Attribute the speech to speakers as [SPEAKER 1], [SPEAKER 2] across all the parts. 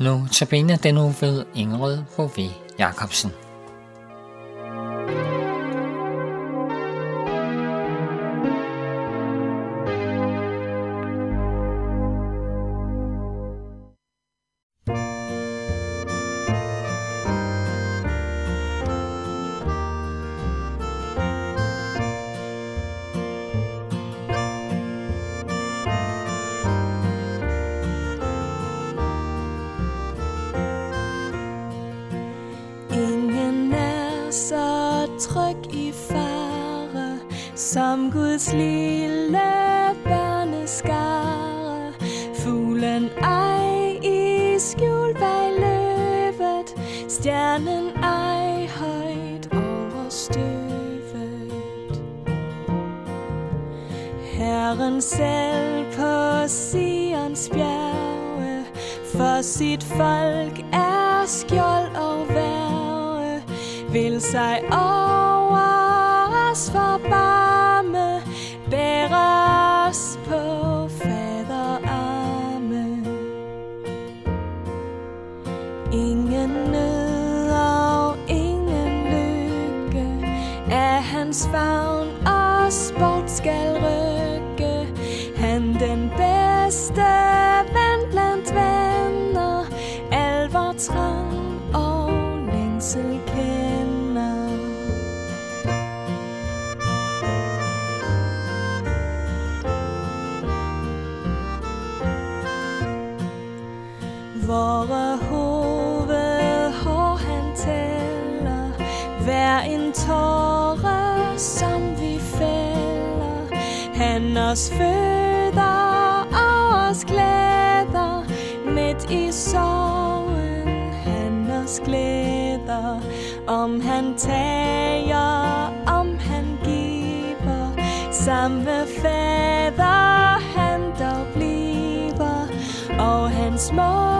[SPEAKER 1] Nu tabiner den nu ved Ingrid Bové Jacobsen.
[SPEAKER 2] Som Guds lille børneskare. Fuglen ej i skjul bag løvet, stjernen ej højt over støvet. Herren selv på Sions bjerge, for sit folk er skjold og værge, vil sig over us. Os føder og os glæder Midt i sorgen han os glæder. Om han tager, om han giver Samme fader han dog bliver. Og hans mor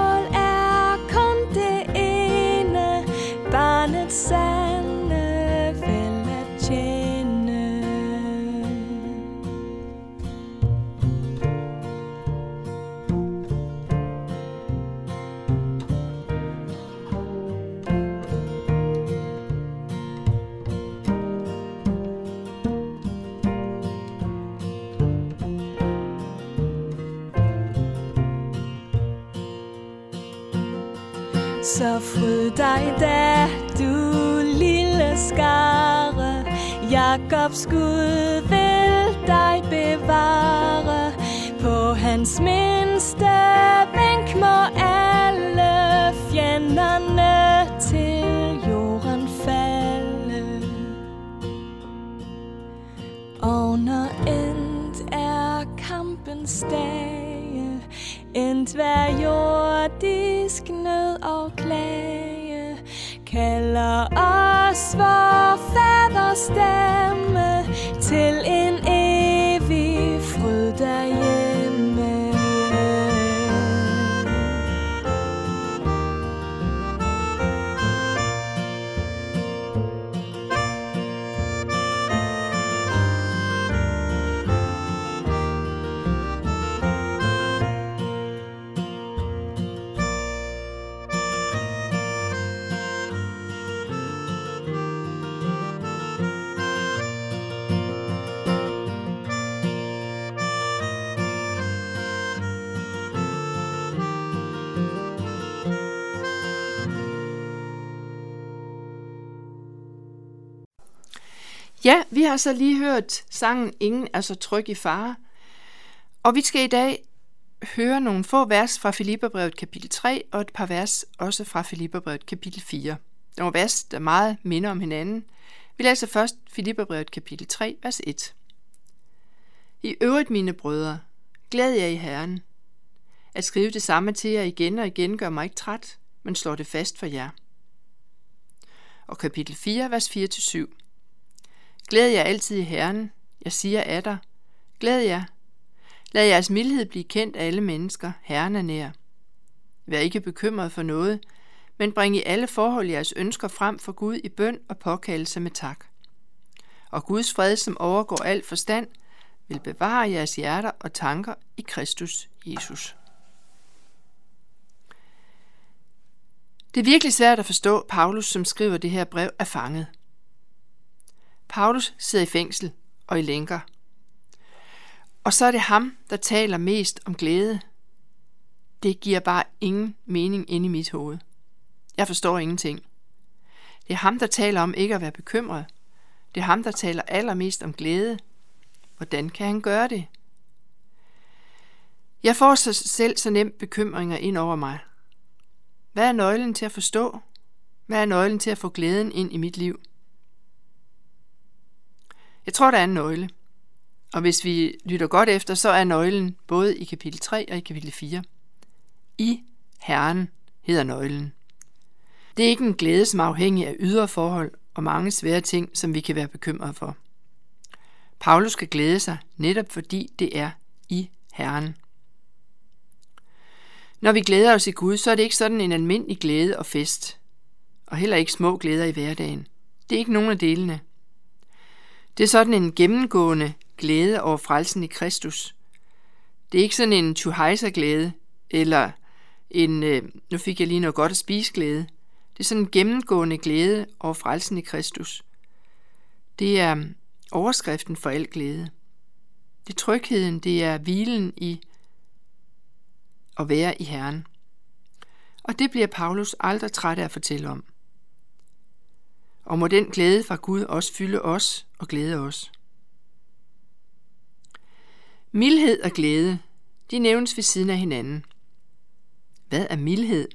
[SPEAKER 2] Så fryd dig da, du lille skare. Jakobs Gud vil dig bevare. På hans mindste vink må alle
[SPEAKER 3] Ja, vi har så lige hørt sangen Ingen er så tryg i fare. Og vi skal i dag høre nogle få vers fra Filipperbrevet kapitel 3 og et par vers også fra Filipperbrevet kapitel 4. Nogle vers, der meget minder om hinanden. Vi læser først Filipperbrevet kapitel 3, vers 1. I øvrigt, mine brødre, glæd jer i Herren. At skrive det samme til jer igen og igen gør mig ikke træt, men slår det fast for jer. Og kapitel 4, vers 4-7. Glæd jer altid i Herren. Jeg siger af dig. Glæd jer. Lad jeres mildhed blive kendt af alle mennesker. Herren er nær. Vær ikke bekymret for noget, men bring i alle forhold jeres ønsker frem for Gud i bøn og påkaldelse med tak. Og Guds fred, som overgår al forstand, vil bevare jeres hjerter og tanker i Kristus Jesus. Det er virkelig svært at forstå, Paulus, som skriver det her brev, er fanget. Paulus sidder i fængsel og i lænker. Og så er det ham, der taler mest om glæde. Det giver bare ingen mening ind i mit hoved. Jeg forstår ingenting. Det er ham, der taler om ikke at være bekymret. Det er ham, der taler allermest om glæde. Hvordan kan han gøre det? Jeg får så selv så nemt bekymringer ind over mig. Hvad er nøglen til at forstå? Hvad er nøglen til at få glæden ind i mit liv? Jeg tror, der er en nøgle. Og hvis vi lytter godt efter, så er nøglen både i kapitel 3 og i kapitel 4. I Herren hedder nøglen. Det er ikke en glæde, som er afhængig af ydre forhold og mange svære ting, som vi kan være bekymrede for. Paulus skal glæde sig, netop fordi det er i Herren. Når vi glæder os i Gud, så er det ikke sådan en almindelig glæde og fest, og heller ikke små glæder i hverdagen. Det er ikke nogen af delene. Det er sådan en gennemgående glæde over frelsen i Kristus. Det er ikke sådan en glæde eller en, øh, nu fik jeg lige noget godt at spise glæde. Det er sådan en gennemgående glæde over frelsen i Kristus. Det er overskriften for al glæde. Det er trygheden, det er hvilen i at være i Herren. Og det bliver Paulus aldrig træt af at fortælle om. Og må den glæde fra Gud også fylde os og glæde os. Mildhed og glæde, de nævnes ved siden af hinanden. Hvad er mildhed?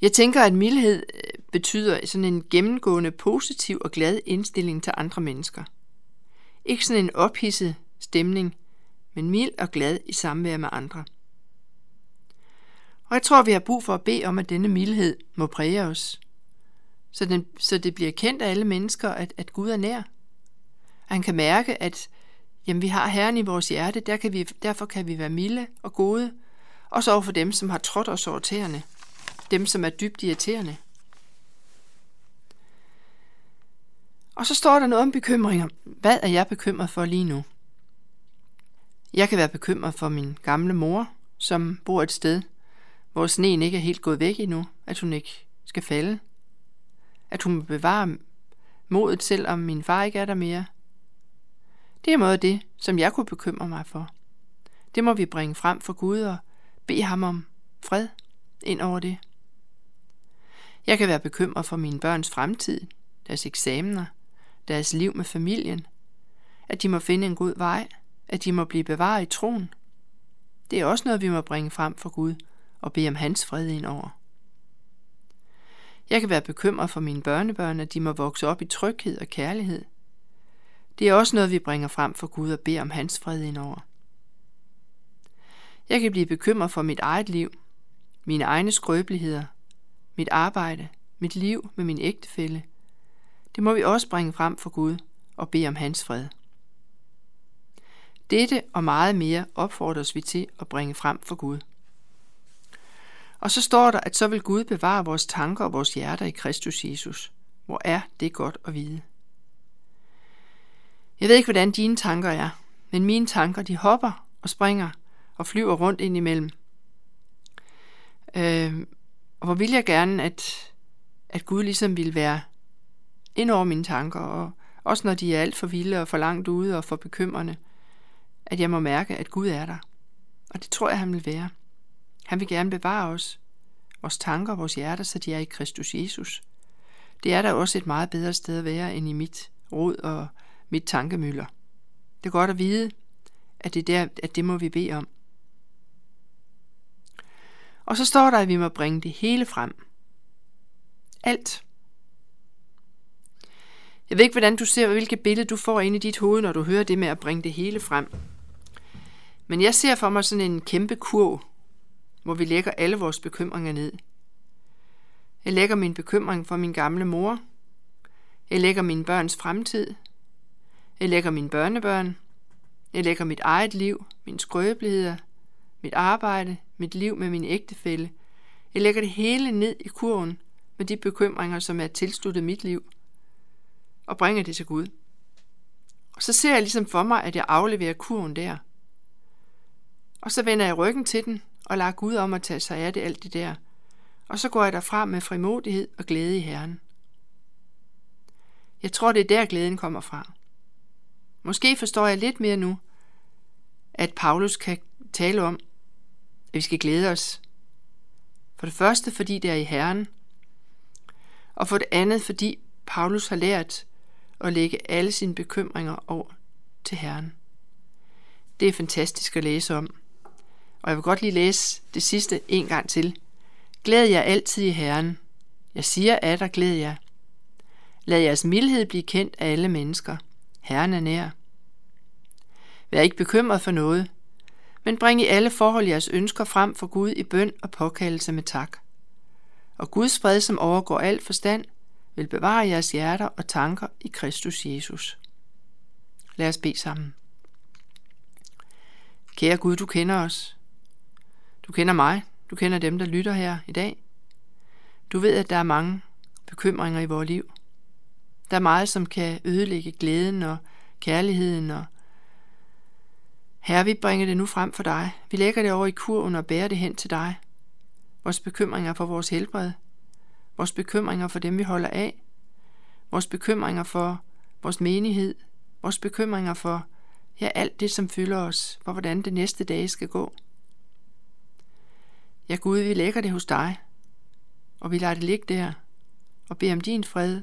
[SPEAKER 3] Jeg tænker, at mildhed øh, betyder sådan en gennemgående positiv og glad indstilling til andre mennesker. Ikke sådan en ophidset stemning, men mild og glad i samvær med andre. Og jeg tror, vi har brug for at bede om, at denne mildhed må præge os, så, den, så det bliver kendt af alle mennesker, at, at Gud er nær. Han kan mærke, at jamen, vi har Herren i vores hjerte, der kan vi, derfor kan vi være milde og gode, også over for dem, som har trådt os over tæerne, dem, som er dybt irriterende. Og så står der noget om bekymringer. Hvad er jeg bekymret for lige nu? Jeg kan være bekymret for min gamle mor, som bor et sted, hvor sneen ikke er helt gået væk endnu, at hun ikke skal falde. At hun må bevare modet, selvom min far ikke er der mere. Det er måde det, som jeg kunne bekymre mig for. Det må vi bringe frem for Gud og bede ham om fred ind over det. Jeg kan være bekymret for mine børns fremtid, deres eksamener, deres liv med familien, at de må finde en god vej, at de må blive bevaret i troen. Det er også noget, vi må bringe frem for Gud og bede om hans fred ind over. Jeg kan være bekymret for mine børnebørn, at de må vokse op i tryghed og kærlighed. Det er også noget, vi bringer frem for Gud og beder om hans fred ind over. Jeg kan blive bekymret for mit eget liv, mine egne skrøbeligheder, mit arbejde, mit liv med min ægtefælle. Det må vi også bringe frem for Gud og bede om hans fred. Dette og meget mere opfordres vi til at bringe frem for Gud. Og så står der, at så vil Gud bevare vores tanker og vores hjerter i Kristus Jesus. Hvor er det godt at vide. Jeg ved ikke, hvordan dine tanker er, men mine tanker, de hopper og springer og flyver rundt ind imellem. Øh, og hvor vil jeg gerne, at, at Gud ligesom vil være ind over mine tanker, og også når de er alt for vilde og for langt ude og for bekymrende, at jeg må mærke, at Gud er der. Og det tror jeg, han vil være. Han vil gerne bevare os, vores tanker og vores hjerter, så de er i Kristus Jesus. Det er da også et meget bedre sted at være, end i mit råd og mit tankemøller. Det er godt at vide, at det, der, at det må vi bede om. Og så står der, at vi må bringe det hele frem. Alt. Jeg ved ikke, hvordan du ser, hvilket billede du får ind i dit hoved, når du hører det med at bringe det hele frem. Men jeg ser for mig sådan en kæmpe kurv, hvor vi lægger alle vores bekymringer ned. Jeg lægger min bekymring for min gamle mor. Jeg lægger min børns fremtid. Jeg lægger mine børnebørn. Jeg lægger mit eget liv, mine skrøbeligheder, mit arbejde, mit liv med min ægtefælle. Jeg lægger det hele ned i kurven med de bekymringer, som er tilsluttet mit liv, og bringer det til Gud. Og så ser jeg ligesom for mig, at jeg afleverer kurven der. Og så vender jeg ryggen til den og lader Gud om at tage sig af det alt det der, og så går jeg derfra med frimodighed og glæde i Herren. Jeg tror, det er der glæden kommer fra. Måske forstår jeg lidt mere nu, at Paulus kan tale om, at vi skal glæde os. For det første, fordi det er i Herren, og for det andet, fordi Paulus har lært at lægge alle sine bekymringer over til Herren. Det er fantastisk at læse om. Og jeg vil godt lige læse det sidste en gang til. Glæd jer altid i Herren. Jeg siger at der glæd jer. Lad jeres mildhed blive kendt af alle mennesker. Herren er nær. Vær ikke bekymret for noget, men bring i alle forhold jeres ønsker frem for Gud i bøn og påkaldelse med tak. Og Guds fred, som overgår alt forstand, vil bevare jeres hjerter og tanker i Kristus Jesus. Lad os bede sammen. Kære Gud, du kender os. Du kender mig. Du kender dem, der lytter her i dag. Du ved, at der er mange bekymringer i vores liv. Der er meget, som kan ødelægge glæden og kærligheden. Og Herre, vi bringer det nu frem for dig. Vi lægger det over i kurven og bærer det hen til dig. Vores bekymringer for vores helbred. Vores bekymringer for dem, vi holder af. Vores bekymringer for vores menighed. Vores bekymringer for ja, alt det, som fylder os, for hvordan det næste dag skal gå. Ja Gud, vi lægger det hos dig, og vi lader det ligge der, og beder om din fred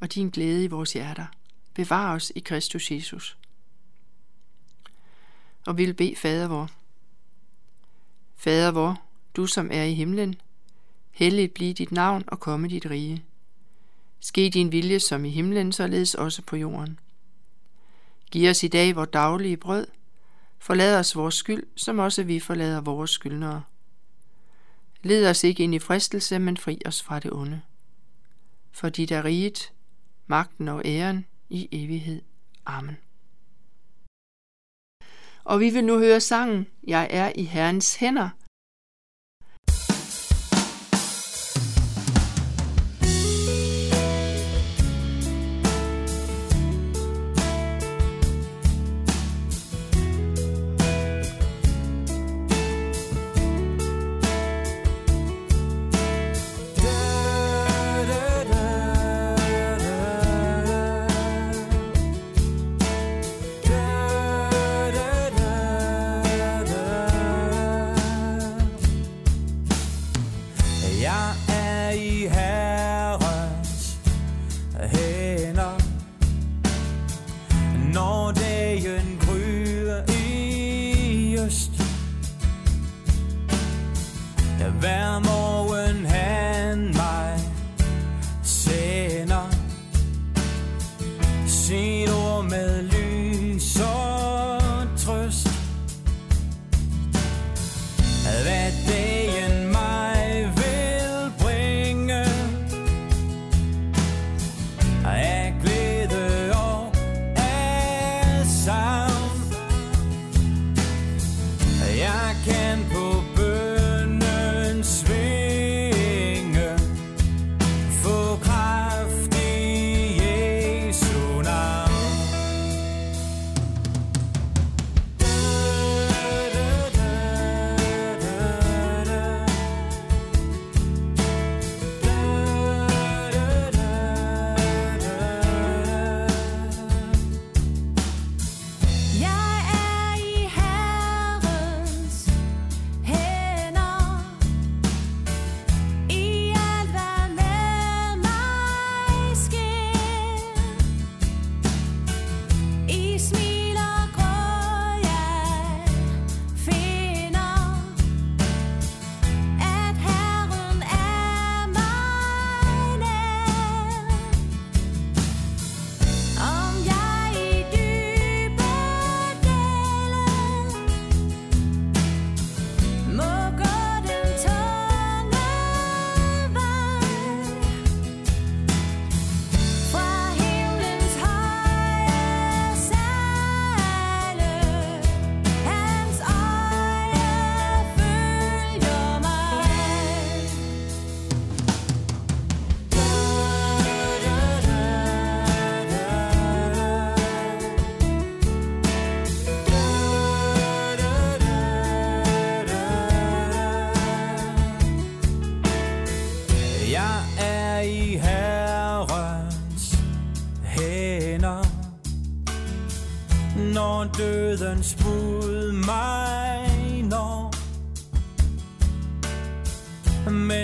[SPEAKER 3] og din glæde i vores hjerter. Bevar os i Kristus Jesus. Og vi vil bede Fader vor. Fader vor, du som er i himlen, helligt blive dit navn og komme dit rige. Ske din vilje som i himlen, således også på jorden. Giv os i dag vores daglige brød. Forlad os vores skyld, som også vi forlader vores skyldnere. Led os ikke ind i fristelse, men fri os fra det onde. For dit er riget, magten og æren i evighed. Amen. Og vi vil nu høre sangen Jeg er i Herrens hænder –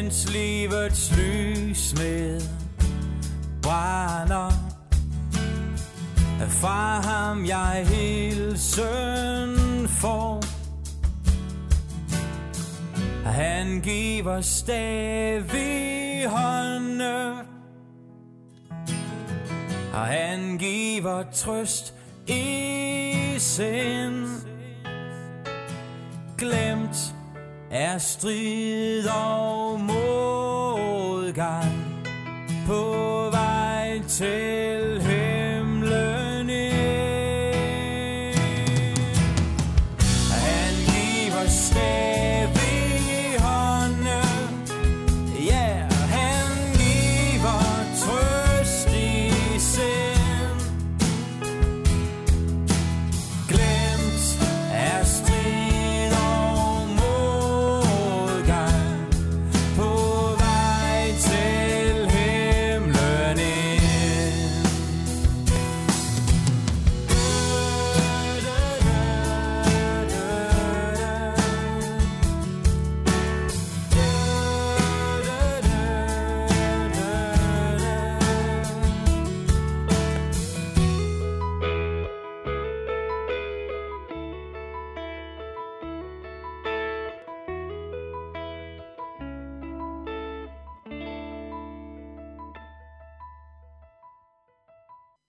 [SPEAKER 4] Mens livets lys med brænder. Fra ham jeg hilsen får Han giver stav i hånden Og han giver trøst i sind. Glemt er strid og modgang På vej til